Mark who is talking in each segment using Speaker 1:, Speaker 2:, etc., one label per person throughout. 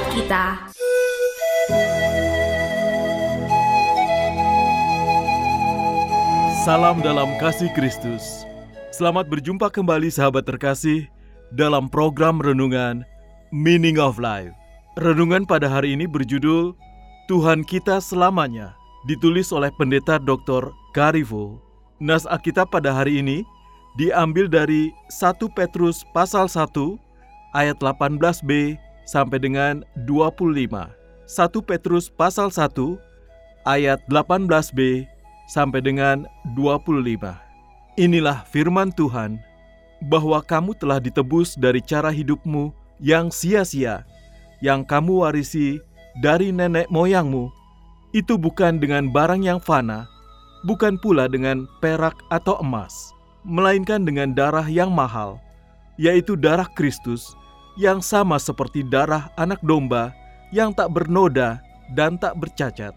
Speaker 1: buat kita
Speaker 2: Salam dalam kasih Kristus. Selamat berjumpa kembali sahabat terkasih dalam program renungan Meaning of Life. Renungan pada hari ini berjudul Tuhan kita selamanya, ditulis oleh pendeta Dr. Garivo. Nas Alkitab pada hari ini diambil dari 1 Petrus pasal 1 ayat 18b sampai dengan 25. 1 Petrus pasal 1 ayat 18b sampai dengan 25. Inilah firman Tuhan, bahwa kamu telah ditebus dari cara hidupmu yang sia-sia, yang kamu warisi dari nenek moyangmu. Itu bukan dengan barang yang fana, bukan pula dengan perak atau emas, melainkan dengan darah yang mahal, yaitu darah Kristus, yang sama seperti darah anak domba yang tak bernoda dan tak bercacat.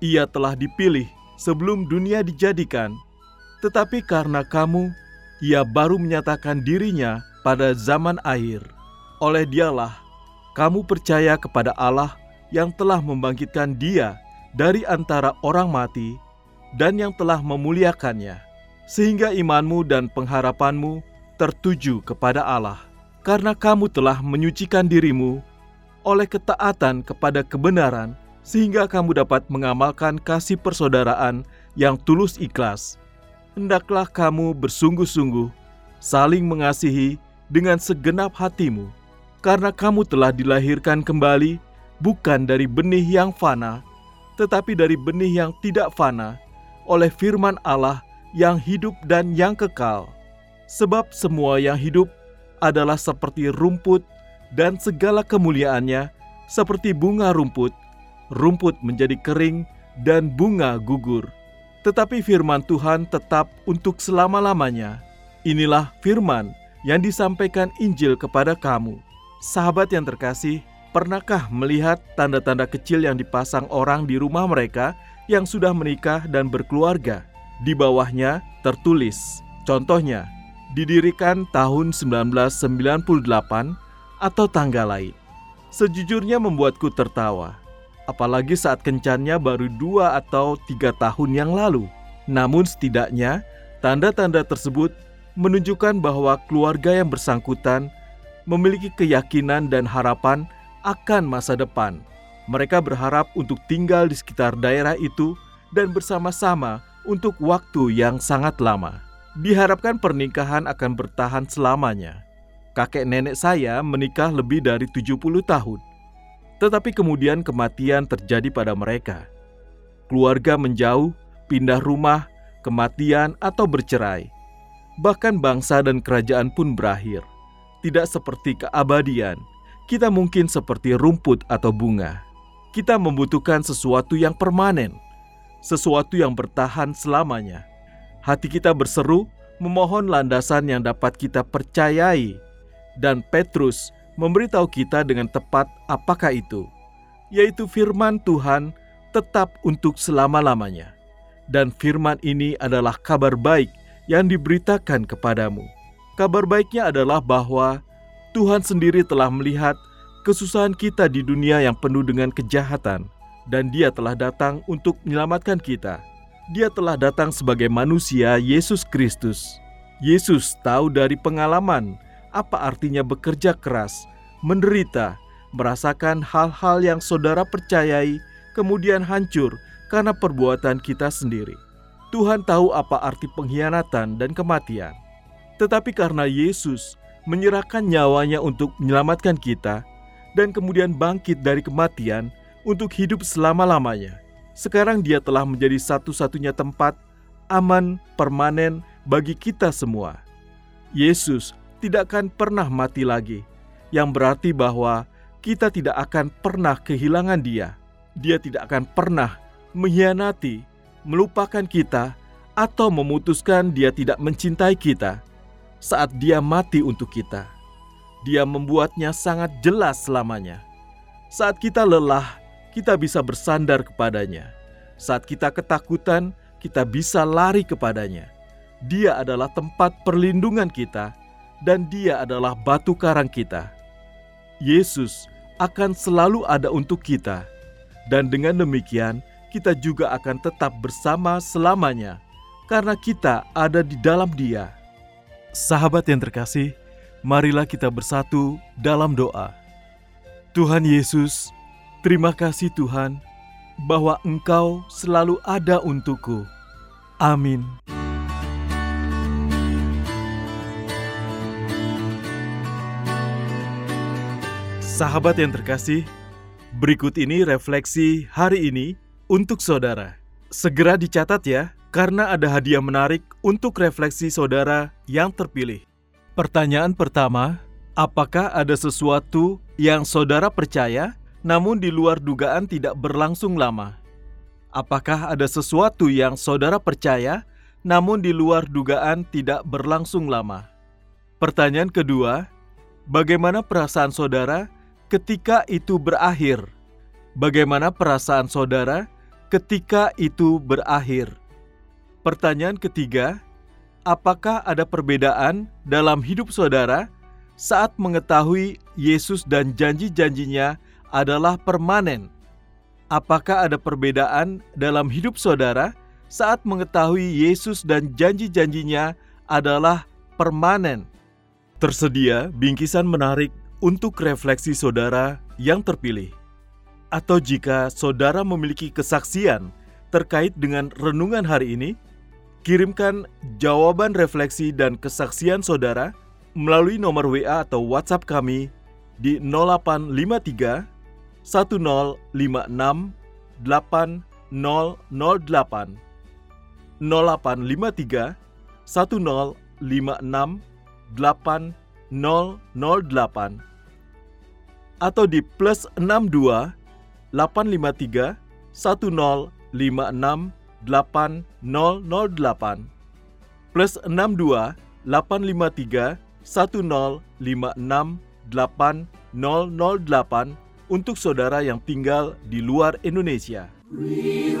Speaker 2: Ia telah dipilih sebelum dunia dijadikan, tetapi karena kamu, ia baru menyatakan dirinya pada zaman akhir. Oleh dialah, kamu percaya kepada Allah yang telah membangkitkan dia dari antara orang mati dan yang telah memuliakannya, sehingga imanmu dan pengharapanmu tertuju kepada Allah. Karena kamu telah menyucikan dirimu oleh ketaatan kepada kebenaran, sehingga kamu dapat mengamalkan kasih persaudaraan yang tulus ikhlas. Hendaklah kamu bersungguh-sungguh saling mengasihi dengan segenap hatimu, karena kamu telah dilahirkan kembali bukan dari benih yang fana, tetapi dari benih yang tidak fana, oleh firman Allah yang hidup dan yang kekal. Sebab semua yang hidup adalah seperti rumput, dan segala kemuliaannya seperti bunga rumput rumput menjadi kering dan bunga gugur. Tetapi firman Tuhan tetap untuk selama-lamanya. Inilah firman yang disampaikan Injil kepada kamu. Sahabat yang terkasih, pernahkah melihat tanda-tanda kecil yang dipasang orang di rumah mereka yang sudah menikah dan berkeluarga? Di bawahnya tertulis, contohnya, didirikan tahun 1998 atau tanggal lain. Sejujurnya membuatku tertawa apalagi saat kencannya baru dua atau tiga tahun yang lalu. Namun setidaknya, tanda-tanda tersebut menunjukkan bahwa keluarga yang bersangkutan memiliki keyakinan dan harapan akan masa depan. Mereka berharap untuk tinggal di sekitar daerah itu dan bersama-sama untuk waktu yang sangat lama. Diharapkan pernikahan akan bertahan selamanya. Kakek nenek saya menikah lebih dari 70 tahun tetapi kemudian kematian terjadi pada mereka. Keluarga menjauh, pindah rumah, kematian, atau bercerai. Bahkan bangsa dan kerajaan pun berakhir. Tidak seperti keabadian, kita mungkin seperti rumput atau bunga. Kita membutuhkan sesuatu yang permanen, sesuatu yang bertahan selamanya. Hati kita berseru memohon landasan yang dapat kita percayai, dan Petrus memberitahu kita dengan tepat apakah itu, yaitu firman Tuhan tetap untuk selama-lamanya. Dan firman ini adalah kabar baik yang diberitakan kepadamu. Kabar baiknya adalah bahwa Tuhan sendiri telah melihat kesusahan kita di dunia yang penuh dengan kejahatan, dan Dia telah datang untuk menyelamatkan kita. Dia telah datang sebagai manusia Yesus Kristus. Yesus tahu dari pengalaman apa artinya bekerja keras, menderita, merasakan hal-hal yang saudara percayai, kemudian hancur karena perbuatan kita sendiri. Tuhan tahu apa arti pengkhianatan dan kematian. Tetapi karena Yesus menyerahkan nyawanya untuk menyelamatkan kita dan kemudian bangkit dari kematian, untuk hidup selama-lamanya. Sekarang dia telah menjadi satu-satunya tempat aman permanen bagi kita semua. Yesus tidak akan pernah mati lagi, yang berarti bahwa kita tidak akan pernah kehilangan Dia. Dia tidak akan pernah mengkhianati, melupakan kita, atau memutuskan Dia tidak mencintai kita saat Dia mati untuk kita. Dia membuatnya sangat jelas selamanya. Saat kita lelah, kita bisa bersandar kepadanya. Saat kita ketakutan, kita bisa lari kepadanya. Dia adalah tempat perlindungan kita, dan Dia adalah batu karang kita. Yesus akan selalu ada untuk kita, dan dengan demikian kita juga akan tetap bersama selamanya, karena kita ada di dalam Dia. Sahabat yang terkasih, marilah kita bersatu dalam doa. Tuhan Yesus, Terima kasih Tuhan bahwa Engkau selalu ada untukku. Amin. Sahabat yang terkasih, berikut ini refleksi hari ini untuk saudara. Segera dicatat ya, karena ada hadiah menarik untuk refleksi saudara yang terpilih. Pertanyaan pertama, apakah ada sesuatu yang saudara percaya namun di luar dugaan tidak berlangsung lama. Apakah ada sesuatu yang saudara percaya, namun di luar dugaan tidak berlangsung lama? Pertanyaan kedua, bagaimana perasaan saudara ketika itu berakhir? Bagaimana perasaan saudara ketika itu berakhir? Pertanyaan ketiga, apakah ada perbedaan dalam hidup saudara saat mengetahui Yesus dan janji-janjinya adalah permanen. Apakah ada perbedaan dalam hidup saudara saat mengetahui Yesus dan janji-janjinya adalah permanen? Tersedia bingkisan menarik untuk refleksi saudara yang terpilih. Atau jika saudara memiliki kesaksian terkait dengan renungan hari ini, kirimkan jawaban refleksi dan kesaksian saudara melalui nomor WA atau WhatsApp kami di 0853 1056 8008 0853 1056 8008 atau di plus 62 853 1056 8008 plus 62 853 1056 8008 untuk saudara yang tinggal di luar Indonesia. Fill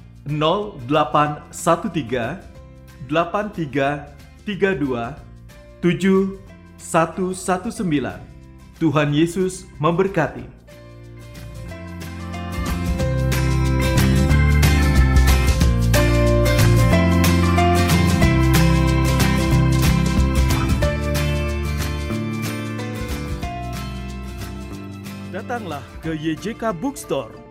Speaker 2: 0813 8332 7119 Tuhan Yesus memberkati. Datanglah ke YJK Bookstore.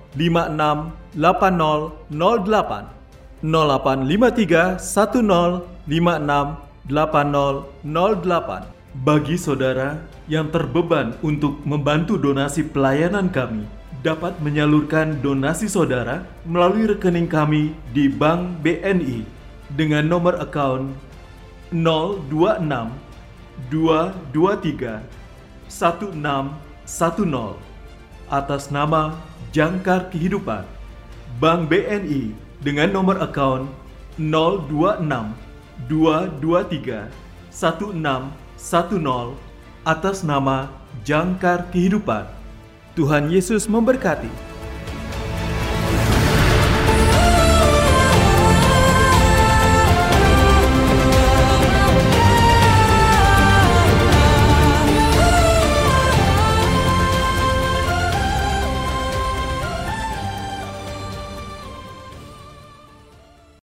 Speaker 2: 10568008 0853 10568008 Bagi saudara yang terbeban untuk membantu donasi pelayanan kami dapat menyalurkan donasi saudara melalui rekening kami di Bank BNI dengan nomor account 026 223 1610 atas nama Jangkar Kehidupan, Bank BNI dengan nomor account 026 223 1610 atas nama Jangkar Kehidupan. Tuhan Yesus memberkati.